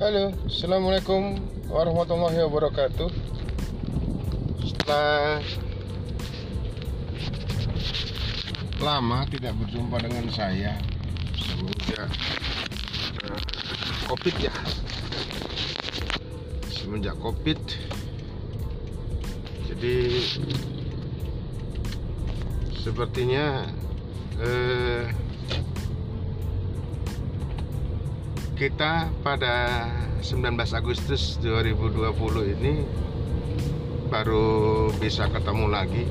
Halo, Assalamualaikum warahmatullahi wabarakatuh. Setelah lama tidak berjumpa dengan saya Semenjak Covid ya. Semenjak Covid Jadi Sepertinya eh, kita pada 19 Agustus 2020 ini baru bisa ketemu lagi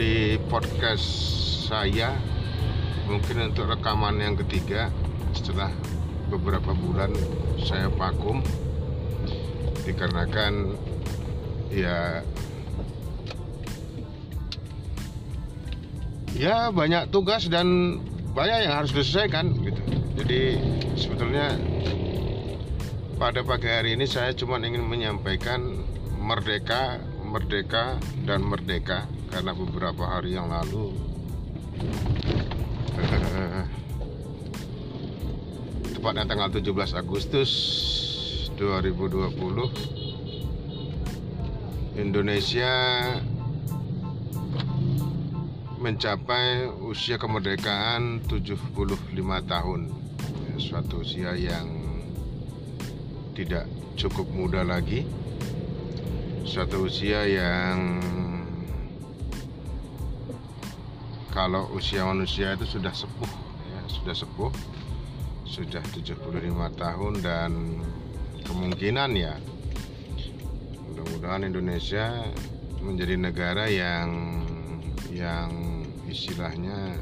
di podcast saya mungkin untuk rekaman yang ketiga setelah beberapa bulan saya vakum dikarenakan ya ya banyak tugas dan banyak yang harus diselesaikan gitu jadi sebetulnya pada pagi hari ini saya cuma ingin menyampaikan merdeka, merdeka dan merdeka karena beberapa hari yang lalu. Tepatnya tanggal 17 Agustus 2020 Indonesia mencapai usia kemerdekaan 75 tahun suatu usia yang tidak cukup muda lagi. Suatu usia yang kalau usia manusia itu sudah sepuh ya, sudah sepuh sudah 75 tahun dan kemungkinan ya mudah-mudahan Indonesia menjadi negara yang yang istilahnya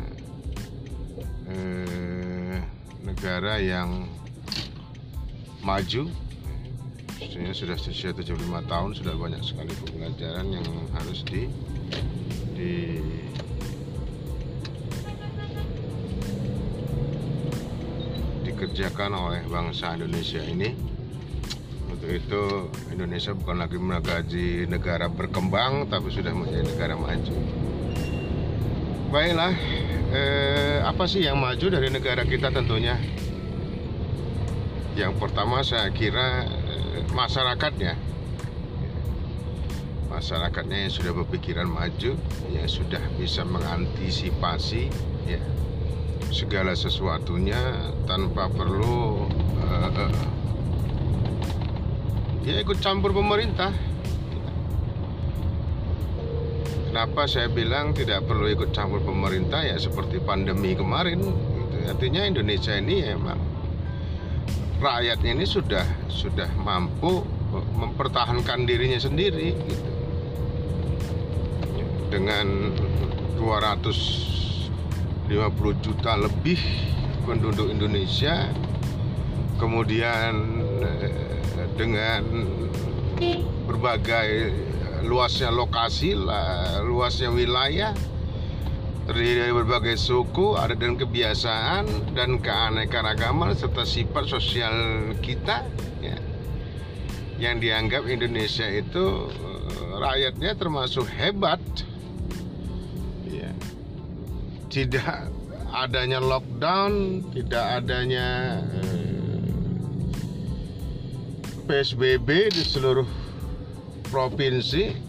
eh, negara yang maju. Maksudnya sudah usia 75 tahun sudah banyak sekali pembelajaran yang harus di di dikerjakan oleh bangsa Indonesia ini. Untuk itu Indonesia bukan lagi mengaji negara berkembang tapi sudah menjadi negara maju. Baiklah eh, apa sih yang maju dari negara kita tentunya? Yang pertama saya kira eh, masyarakatnya. Masyarakatnya yang sudah berpikiran maju yang sudah bisa mengantisipasi ya segala sesuatunya tanpa perlu uh, ya ikut campur pemerintah Kenapa saya bilang tidak perlu ikut campur pemerintah ya seperti pandemi kemarin gitu. Artinya Indonesia ini emang rakyatnya ini sudah sudah mampu mempertahankan dirinya sendiri gitu. Dengan 250 juta lebih penduduk Indonesia kemudian eh, dengan berbagai luasnya lokasi, luasnya wilayah, terdiri dari berbagai suku, ada dan kebiasaan dan keanekaragaman serta sifat sosial kita, ya, yang dianggap Indonesia itu rakyatnya termasuk hebat, ya. tidak adanya lockdown, tidak adanya PSBB di seluruh provinsi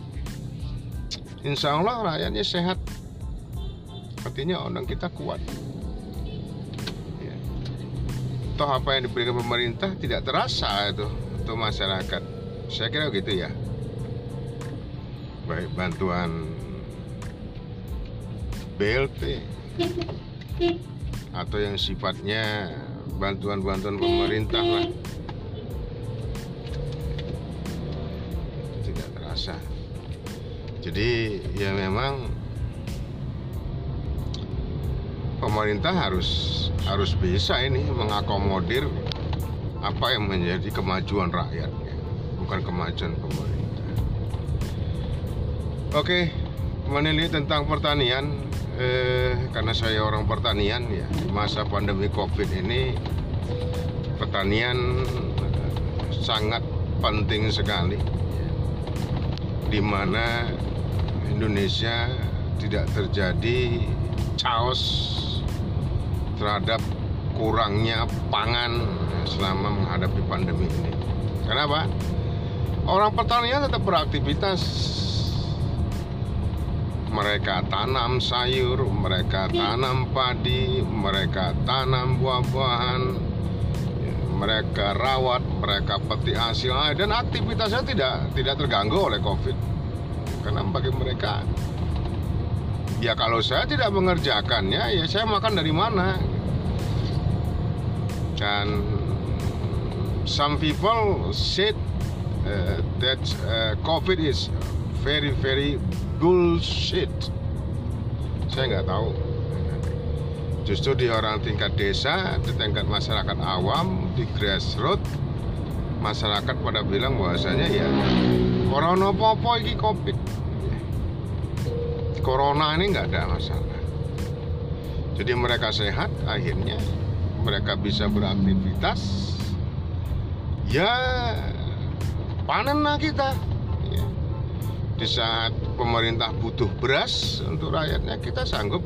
Insya Allah rakyatnya sehat. Artinya orang kita kuat. Ya. toh apa yang diberikan pemerintah tidak terasa itu untuk masyarakat. Saya kira begitu ya. Baik bantuan BLT atau yang sifatnya bantuan-bantuan pemerintah lah terasa. Jadi ya memang pemerintah harus harus bisa ini mengakomodir apa yang menjadi kemajuan rakyatnya, bukan kemajuan pemerintah. Oke, menilai tentang pertanian eh, karena saya orang pertanian ya di masa pandemi covid ini pertanian sangat penting sekali di mana Indonesia tidak terjadi chaos terhadap kurangnya pangan selama menghadapi pandemi ini. Kenapa? Orang pertanian tetap beraktivitas. Mereka tanam sayur, mereka tanam padi, mereka tanam buah-buahan, mereka rawat, mereka petik hasil dan aktivitasnya tidak tidak terganggu oleh Covid. Karena bagi mereka ya kalau saya tidak mengerjakannya ya saya makan dari mana dan some people said uh, that uh, COVID is very very bullshit. Saya nggak tahu. Justru di orang tingkat desa, di tingkat masyarakat awam, di grassroots, masyarakat pada bilang bahwasanya ya corona popo iki covid. Corona ini nggak ada masalah. Jadi mereka sehat akhirnya mereka bisa beraktivitas. Ya panen lah kita. Ya. di saat pemerintah butuh beras untuk rakyatnya kita sanggup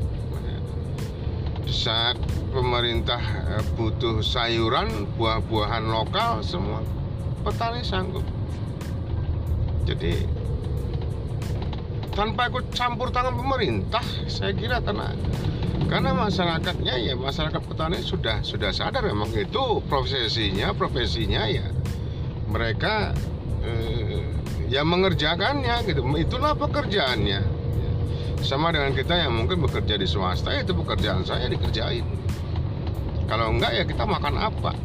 saat pemerintah eh, butuh sayuran buah-buahan lokal semua petani sanggup. Jadi tanpa ikut campur tangan pemerintah saya kira tenang. Karena masyarakatnya ya masyarakat petani sudah sudah sadar memang itu profesinya profesinya ya mereka eh, ya mengerjakannya gitu. Itulah pekerjaannya sama dengan kita yang mungkin bekerja di swasta itu pekerjaan saya dikerjain. Kalau enggak ya kita makan apa?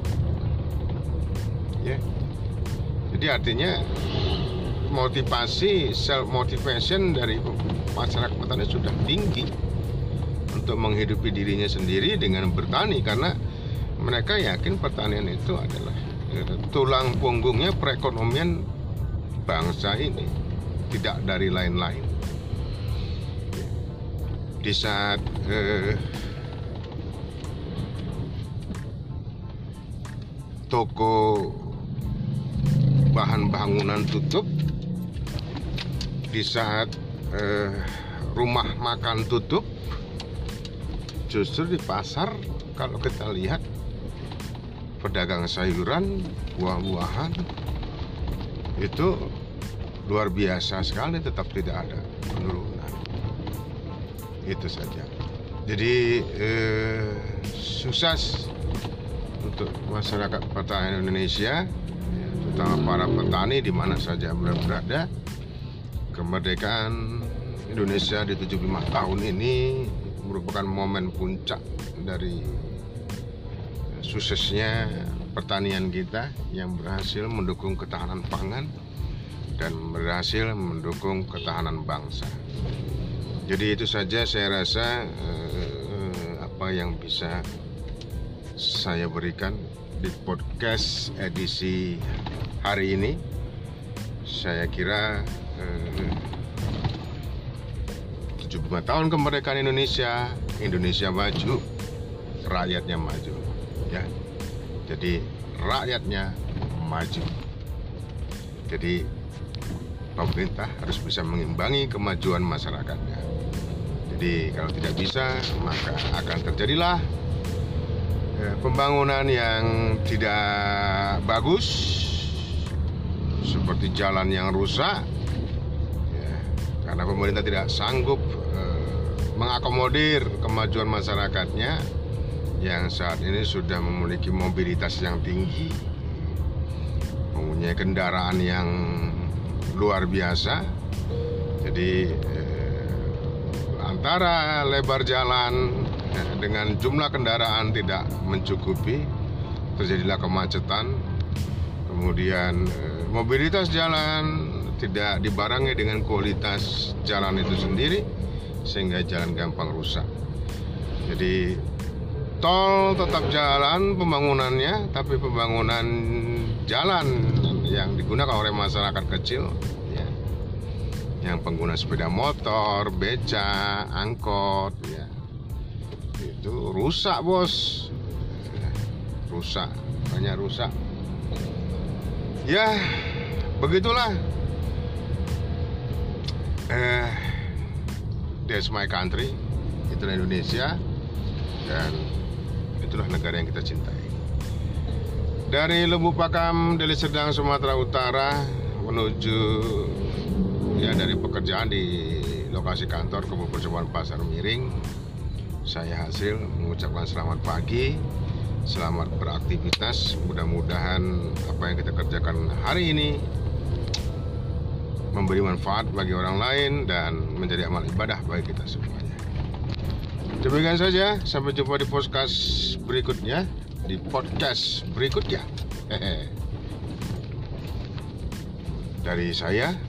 Ya. Jadi artinya motivasi self motivation dari masyarakat petani sudah tinggi untuk menghidupi dirinya sendiri dengan bertani karena mereka yakin pertanian itu adalah ya, tulang punggungnya perekonomian bangsa ini tidak dari lain-lain di saat eh, toko bahan bangunan tutup di saat eh, rumah makan tutup justru di pasar kalau kita lihat pedagang sayuran buah-buahan itu luar biasa sekali tetap tidak ada penurunan itu saja jadi eh, sukses untuk masyarakat pertanian Indonesia terutama para petani di mana saja berada. Kemerdekaan Indonesia di 75 tahun ini merupakan momen puncak dari suksesnya pertanian kita yang berhasil mendukung ketahanan pangan dan berhasil mendukung ketahanan bangsa. Jadi itu saja saya rasa eh, apa yang bisa saya berikan di podcast edisi hari ini. Saya kira eh, 75 tahun kemerdekaan Indonesia Indonesia maju rakyatnya maju ya. Jadi rakyatnya maju. Jadi pemerintah harus bisa mengimbangi kemajuan masyarakatnya jadi kalau tidak bisa maka akan terjadilah ya, pembangunan yang tidak bagus seperti jalan yang rusak ya, karena pemerintah tidak sanggup eh, mengakomodir kemajuan masyarakatnya yang saat ini sudah memiliki mobilitas yang tinggi mempunyai kendaraan yang luar biasa. Jadi eh, antara lebar jalan eh, dengan jumlah kendaraan tidak mencukupi terjadilah kemacetan kemudian eh, mobilitas jalan tidak dibarengi dengan kualitas jalan itu sendiri sehingga jalan gampang rusak. Jadi tol tetap jalan pembangunannya tapi pembangunan jalan yang digunakan oleh masyarakat kecil ya yang pengguna sepeda motor, beca, angkot ya. Itu rusak bos. Rusak. Banyak rusak. Ya begitulah. Eh that's my country. Itulah Indonesia. Dan itulah negara yang kita cintai. Dari Lubuk Pakam Deli Serdang Sumatera Utara menuju ya dari pekerjaan di lokasi kantor ke Percobaan Pasar Miring saya hasil mengucapkan selamat pagi selamat beraktivitas. Mudah-mudahan apa yang kita kerjakan hari ini memberi manfaat bagi orang lain dan menjadi amal ibadah bagi kita semuanya. Demikian saja sampai jumpa di podcast berikutnya di podcast berikutnya. Dari saya